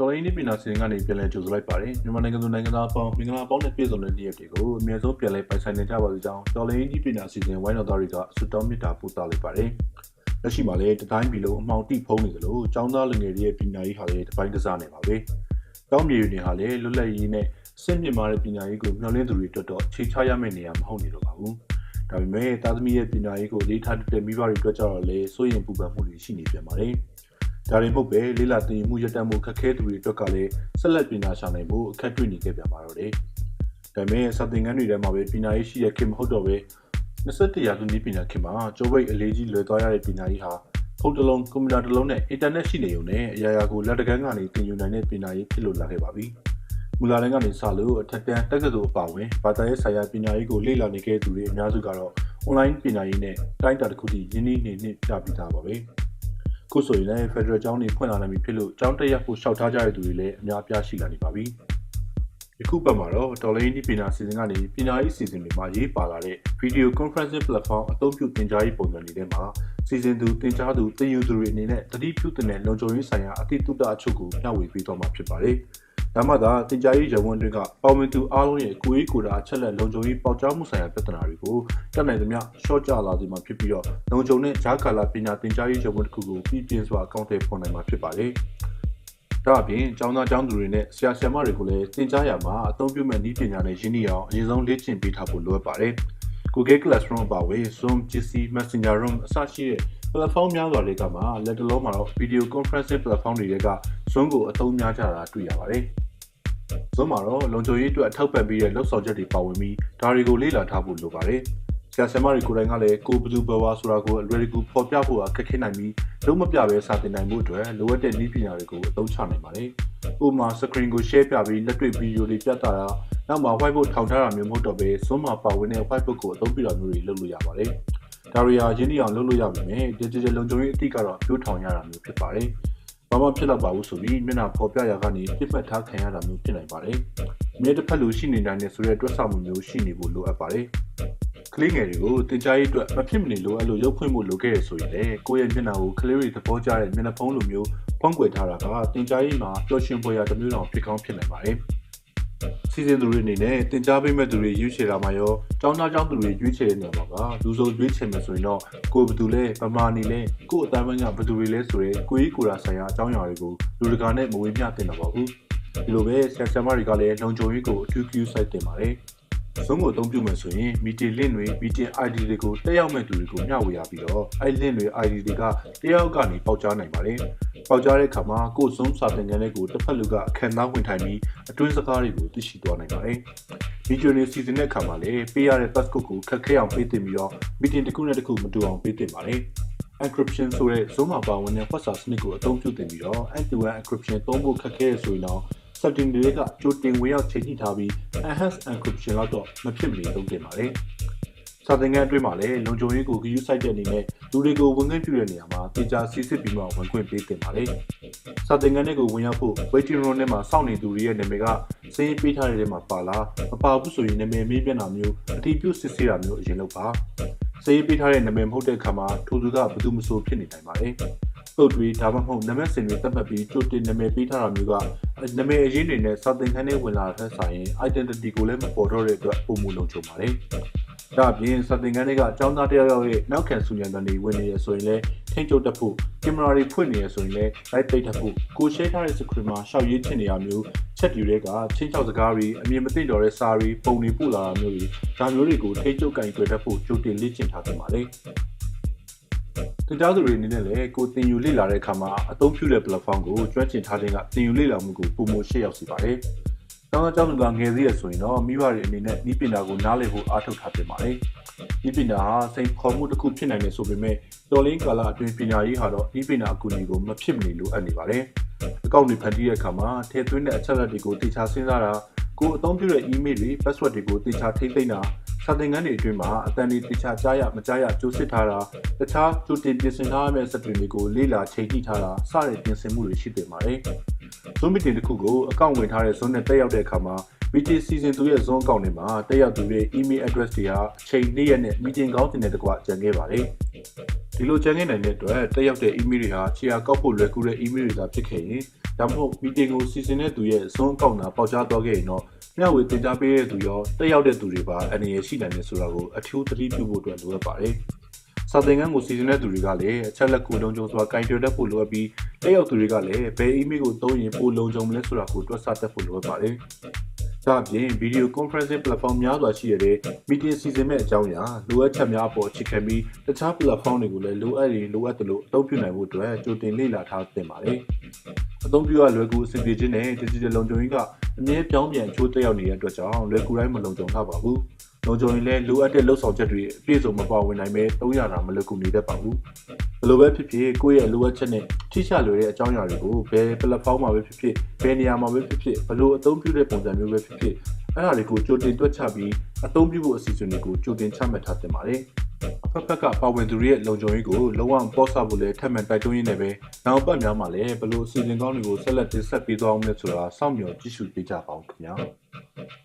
တော်ရင်းဒီပညာရှင်ကနေပြန်လည်ကြိုဆိုလိုက်ပါတယ်မြန်မာနိုင်ငံသူနိုင်ငံသားအပေါင်းမင်္ဂလာပေါင်းနဲ့ပြည့်စုံတဲ့နေ့ရက်တွေကိုအမြဲဆုံးပြန်လည်ပိုင်ဆိုင်နေကြပါစေကြောင်းတော်ရင်းဒီပညာရှင်ဝိုင်းတော်သားတွေကဆုတောင်းမေတ္တာပို့သလိုက်ပါတယ်လက်ရှိမှာလည်းတတိုင်းပြည်လုံးအမှောင်တိဖုံးနေသလိုចောင်းသားလူငယ်တွေရဲ့ပညာရေးဟာလည်းတပိုင်းတစားနေပါပဲတောင်းမြေတွေဟာလည်းလွတ်လပ်ရေးနဲ့စင့်မြင့်မာတဲ့ပညာရေးကိုမျှော်လင့်သူတွေအတွက်တော့ချိန်ချရမယ့်နေရာမဟုတ်နေတော့ပါဘူးဒါပေမဲ့သားသမီးရဲ့ပညာရေးကိုလေးထားတဲ့မိဘတွေအတွက်ကြတော့လည်းစိုးရိမ်ပူပန်မှုတွေရှိနေပြန်ပါတယ်။ ဒါတွေမဟုတ်ပဲလေးလာတင်မှုရတတ်မှုခက်ခဲသူတွေအတွက်ကလည်းဆက်လက်ပညာရှာနိုင်ဖို့အခက်တွေ့နေခဲ့ပြန်ပါတော့တယ်။ဒါပေမဲ့စာသင်ခန်းတွေထဲမှာပဲပညာရေးရှိရခင်မဟုတ်တော့ပဲ21ရာစုနှစ်ပညာခင်မှာကျိုးပိတ်အလေးကြီးလွယ်သွားရတဲ့ပညာရေးဟာဖုန်းတစ်လုံးကွန်ပျူတာတစ်လုံးနဲ့အင်တာနက်ရှိနေုံနဲ့အရာရာကိုလက်တကမ်းကနေသင်ယူနိုင်တဲ့ပညာရေးဖြစ်လို့လာခဲ့ပါပြီ။မူလာတန်းကနေစလို့အထက်တန်းတက္ကသိုလ်အပါအဝင်ဘာသာရေးဆိုင်ရာပညာရေးကိုလေ့လာနေခဲ့သူတွေအများစုကတော့ online ပညာရေးနဲ့တိုင်းတာတစ်ခုတည်းရင်းနှီးနေနှင့်ပြပြီးသားပါပဲ။ ခုဆိုရင်လည်း Federal ကျောင်းတွေဖွင့်လာနိုင်ပြီဖြစ်လို့ကျောင်းတက်ရောက်ဖို့ရှောက်ထားကြတဲ့သူတွေလည်းအများအပြားရှိလာနေပါပြီ။ယခုပတ်မှာတော့တော်လိုင်းဒီပညာစီစဉ်ကနေပညာရေးစီစဉ်တွေမှာရေးပါလာတဲ့ Video Conferencing Platform အသုံးပြုသင်ကြားရေးပုံစံတွေထဲမှာစီစဉ်သူသင်ကြားသူသင်ယူသူတွေအနေနဲ့တတိပြုတဲ့လုံခြုံရေးဆိုင်ရာအတိတုတအချုပ်ကိုမျှဝေပေးသွားမှာဖြစ်ပါတယ်။ ဒါမှသာတင် जा ရေးရဝန်တွေကပေါဝင်သူအားလုံးရဲ့ကိုယ်ရေးကိုယ်တာအချက်လက်လုံခြုံရေးပေါက်ကြားမှုဆိုင်ရာပြဿနာတွေကိုတက်နိုင်သမျှရှော့ကျလာစေမှာဖြစ်ပြီးတော့လုံခြုံတဲ့ဂျာကာလာပညာတင် जा ရေးရဝန်တစ်ခုကိုပြည်ပြင်းစွာအကောင့်ထဲပေါ်နိုင်မှာဖြစ်ပါတယ်။ဒါအပြင်ကျောင်းသားကျောင်းသူတွေနဲ့ဆရာဆရာမတွေကိုလည်းသင်ကြားရမှာအသုံးပြုမဲ့နည်းပညာနဲ့ရင်းနှီးအောင်အရင်ဆုံးလေ့ကျင့်ပေးထားဖို့လိုအပ်ပါတယ်။ Google Classroom ပါဝေ Zoom, GC, Messenger Room အစရှိတဲ့ platform များစွာတွေကမှလက်တလုံးမှာတော့ video conferencing platform တွေက Zoom ကိုအသုံးများကြတာတွေ့ရပါတယ်။။ ဇွန်မှာတော့လုံခြုံရေးအတွက်အထောက်ပံ့ပေးတဲ့လှုပ်ဆောင်ချက်တွေပါဝင်ပြီးဒါတွေကိုလေ့လာထားဖို့လိုပါတယ်။ဆရာဆရာမတွေကိုယ်တိုင်ကလည်းကိုဘသူဘဝဆိုတာကိုအလွယ်တကူဖော်ပြဖို့အခက်ခဲနိုင်ပြီးလုံးမပြပဲစာသင်နိုင်ဖို့အတွက်လိုအပ်တဲ့နည်းပညာတွေကိုအသုံးချနိုင်ပါတယ်။ဥပမာ screen ကို share ပြပြီးလက်တွေ့ဗီဒီယိုတွေပြသတာနောက်မှာ whiteboard ထောင်ထားတာမျိုးမဟုတ်တော့ဘဲစွန်းမှာပါဝင်တဲ့ whiteboard ကိုအသုံးပြုတာမျိုးတွေလုပ်လို့ရပါတယ်။ဒါရီယာရင်းနှီးအောင်လုပ်လို့ရပါမယ်။ digital လုံခြုံရေးအသည့်ကတော့ပြိုးထောင်ရတာမျိုးဖြစ်ပါတယ်။ ဘာမှဖြစ်တော့ပါဘူးဆိုပြီးမျက်နှာဖော်ပြရာကနေပြစ်မှတ်ထားခံရတာမျိုးဖြစ်နိုင်ပါတယ်။မြေတစ်ဖက်လိုရှိနေနိုင်တဲ့ဆိုတဲ့တွက်ဆမှုမျိုးရှိနေဖို့လိုအပ်ပါတယ်။ကလေးငယ်တွေကိုတင် जा ရေးအတွက်မဖြစ်မနေလိုအပ်လို့ရုပ်ဖွင့်ဖို့လိုခဲ့ရဆိုရင်လည်းကိုယ့်ရဲ့မျက်နှာကိုကလေးတွေသဘောကျတဲ့မျက်နှာဖုံးလိုမျိုးဖုံးကွယ်ထားတာကတင် जा ရေးမှာပျော်ရွှင်ဖွယ်ရာတစ်မျိုးတောင်ဖြစ်ကောင်းဖြစ်နိုင်ပါတယ်။ စီစဉ်သူတွေအနေနဲ့တင် जा ပေးမဲ့သူတွေရွေးချယ်တာမှာရောចောင်းသားចောင်းသူတွေရွေးချယ်တဲ့နေရာမှာကလူစုံရွေးချယ်မယ်ဆိုရင်တော့ကိုယ်ဘယ်သူလဲဗမာနေလဲကိုယ်အတိုင်းပိုင်းကဘယ်သူတွေလဲဆိုရဲကိုကြီးကိုရာဆိုင်ရာအကြောင်းအရာတွေကိုလူတကာနဲ့မဝေမျှတင်တော့ပါဘူးဒီလိုပဲဆရာဆရာမတွေကလည်းလုံခြုံရေးကိုအထူးပြုစိုက်တင်ပါတယ် ဆုံးကိုအသုံးပြုမယ်ဆိုရင် meeting link တွေ meeting ID တွေကိုတက်ရောက်မဲ့သူတွေကိုမျှဝေရပြီးတော့အဲ့ link တွေ ID တွေကတယောက်ကနေပေါက်ကြားနိုင်ပါတယ်။ပေါက်ကြားတဲ့အခါမှာကိုယ်ဆုံးစာသင်ခန်းလေးကိုတစ်ဖက်လူကအခမ်းအနားဝင်ထိုင်ပြီးအတွင်းစကားတွေကိုသိရှိသွားနိုင်ပါတယ်။ဗီဒီယိုတွေစီစဉ်တဲ့အခါမှာလည်းပေးရတဲ့ passcode ကိုခက်ခဲအောင်ပေးတင်ပြီးတော့ meeting တစ်ခုနဲ့တစ်ခုမတူအောင်ပေးတင်ပါတယ်။ encryption ဆိုတဲ့ Zoom မှာပါဝင်တဲ့ WhatsApp စနစ်ကိုအသုံးပြုတင်ပြီးတော့ end-to-end encryption သုံးဖို့ခက်ခဲရဆိုရင်တော့ setting တွေကကြိုတင်ဝင်ရောက်ချိန်ကြည့်ထားပြီး enhanced encryption လောက်တော့မဖြစ်မနေသုံးတင်ပါတယ်။စာသင်ခန်းအတွင်းမှာလည်းလုံခြုံရေးကိုဂရုစိုက်တဲ့အနေနဲ့လူတွေကိုဝင်ခွင့်ပြုတဲ့နေရာမှာတေချာစစ်စစ်ပြီးမှဝင်ခွင့်ပေးတင်ပါတယ်။စာသင်ခန်းတွေကိုဝင်ရောက်ဖို့ waiting room ထဲမှာစောင့်နေသူတွေရဲ့နာမည်ကစင်းပေးထားတဲ့ထဲမှာပါလားမပါဘူးဆိုရင်နာမည်မေးပြတာမျိုးအတိပြုစစ်ဆေးတာမျိုးအရင်လုပ်ပါ။စင်းပေးထားတဲ့နာမည်မဟုတ်တဲ့အခါမှာထိုသူကဘယ်သူမှမဆိုဖြစ်နေနိုင်ပါတယ်။ပုတ်တွေဒါမှမဟုတ်နံပါတ်စင်တွေသတ်မှတ်ပြီးကြိုတင်နာမည်ပေးထားတာမျိုးကနာမည်အရင်းတွေနဲ့စာသင်ခန်းထဲဝင်လာတဲ့ဆိုင်ရင် identity ကိုလည်းမပေါ်တော့တဲ့အတွက်ပုံမှုလုံးချုံပါတယ်။ဒါအပြင်စာသင်ခန်းတွေကအကြောင်းသားတယောက်ယောက်ရဲ့နောက်ခံဆူညံတန်တွေဝင်နေရဆိုရင်လည်းထိန်းချုပ်တတ်ဖို့ကင်မရာတွေဖွင့်နေရဆိုရင်လည်း light ပိတ်တတ်ဖို့ကိုရှဲထားတဲ့ screen မှာရှောက်ရေးချင်နေရမျိုးချက်တူတွေကချင်းချောက်စကားတွေအမြင်မသိတော့တဲ့စာတွေပုံတွေပို့လာတာမျိုးတွေဒါမျိုးတွေကိုထိန်းချုပ်ကင်ကြွယ်တတ်ဖို့ကြိုတင်လေ့ကျင့်ထားသင့်ပါတယ်။ တင်ကြားသူတွေအနေနဲ့လည်းကိုတင်ယူလေ့လာတဲ့အခါမှာအသုံးပြုတဲ့ platform ကိုကျွမ်းကျင်ထားခြင်းကတင်ယူလေ့လာမှုကိုပုံမရှေ့ရောက်စေပါတယ်။တောင်းတကြောင်းကငယ်သေးရဆိုရင်တော့မိဘတွေအနေနဲ့ဤပညာကိုနားလည်ဖို့အားထုတ်ထားပြင်ပါတယ်။ဤပညာဟာစိန်ခေါ်မှုတစ်ခုဖြစ်နိုင်တယ်ဆိုပေမဲ့တော်လင်းကာလအတွင်းပညာရေးဟာတော့ဤပညာအကူအညီကိုမဖြစ်မနေလိုအပ်နေပါတယ်။အကောင့်တွေဖန်တီးတဲ့အခါမှာထည့်သွင်းတဲ့အချက်အလက်တွေကိုတေချာစဉ်းစားတာကိုအသုံးပြုတဲ့ email တွေ password တွေကိုတေချာထိမ့်သိမ်းတာ စာသင်ခန်းတွေအတွင်းမှာအတန်တွေတခြားကြားရမကြားရကြိုးစစ်ထားတာတခြားကြိုတင်ပြင်ဆင်ထားရမယ့်စက်တွေကိုလေ့လာချိန်ကြည့်ထားတာစတဲ့ပြင်ဆင်မှုတွေရှိတင်ပါတယ်။ Zoom meeting တစ်ခုကိုအကောင့်ဝင်ထားတဲ့ Zoom နဲ့တက်ရောက်တဲ့အခါမှာ meeting season သူရဲ့ Zoom အကောင့်တွေမှာတက်ရောက်သူရဲ့ email address တွေဟာချိန်နေ့ရက်နဲ့ meeting ကောင်းတင်တဲ့တကွကြံခဲ့ပါတယ်။ဒီလိုကြံခဲ့နိုင်တဲ့အတွက်တက်ရောက်တဲ့ email တွေဟာခြေရာကောက်ဖို့လွယ်ကူတဲ့ email တွေသာဖြစ်ခဲ့ရင် ဒါမှမဟုတ် meeting ကိုစီစဉ်တဲ့သူရဲ့အစွန်းအကောင့်နာပေါက်ကြားသွားခဲ့ရင်တော့မျှဝေတင်ကြားပေးတဲ့သူရောတက်ရောက်တဲ့သူတွေပါအနေရရှိနိုင်တယ်ဆိုတာကိုအထူးသတိပြုဖို့အတွက်လိုအပ်ပါတယ်။စာသင်ခန်းကိုစီစဉ်တဲ့သူတွေကလည်းအချက်လက်ကိုလုံးကျုံစွာကင်တွယ်တတ်ဖို့လိုအပ်ပြီးတက်ရောက်သူတွေကလည်းဘယ် email ကိုသုံးရင်ပိုလုံးကျုံမလဲဆိုတာကိုတွက်ဆတတ်ဖို့လိုအပ်ပါတယ်။ ဒါ့အပြင် video conferencing platform များစွာရှိရတဲ့ meeting စီစဉ်မဲ့အကြောင်းအရာလိုအပ်ချက်များအပေါ်အခြေခံပြီးတခြား platform တွေကိုလည်းလိုအပ်ရင်လိုအပ်သလိုအသုံးပြုနိုင်ဖို့အတွက်ကြိုတင်လေ့လာထားသင့်ပါတယ်။အသုံးပြုရလွယ်ကူအဆင်ပြေခြင်းနဲ့ digital လုံခြုံရေးကအမြဲပြောင်းပြန်အကျိုးသက်ရောက်နေတဲ့အတွက်ကြောင့်လွယ်ကူတိုင်းမလုံခြုံထားပါဘူး။ လုံခြုံရင်လည်းလိုအပ်တဲ့လှုပ်ဆောင်ချက်တွေအပြည့်စုံမပါဝင်နိုင်ပဲ300တာမလွယ်ကူနေတတ်ပါဘူး။ဘယ်လိုပဲဖြစ်ဖြစ်ကိုယ့်ရဲ့လိုအပ်ချက်နဲ့ထိရှလွယ်တဲ့အကြောင်းအရာတွေကိုဘယ် platform မှာပဲဖြစ်ဖြစ်ဘယ်နေရာမှာပဲဖြစ်ဖြစ်ဘယ်လိုအသုံးပြုတဲ့ပုံစံမျိုးပဲဖြစ်ဖြစ်အဲ့ဒါတွေကိုကြိုတင်တွက်ချပြီးအသုံးပြုဖို့အစီအစဉ်တွေကိုကြိုတင်ချမှတ်ထားသင့်ပါတယ်။အဖက်ဖက်ကပါဝင်သူတွေရဲ့လုံခြုံရေးကိုလုံးဝပေါ့ဆဖို့လည်းထပ်မံတိုက်တွန်းရင်းနဲ့ပဲနောက်ပတ်များမှာလည်းဘယ်လိုအစီအစဉ်ကောင်းတွေကိုဆက်လက်တင်ဆက်ပေးသွားအောင်လဲဆိုတာစောင့်မျှော်ကြည့်ရှုပေးကြပါဦးခင်ဗျာ။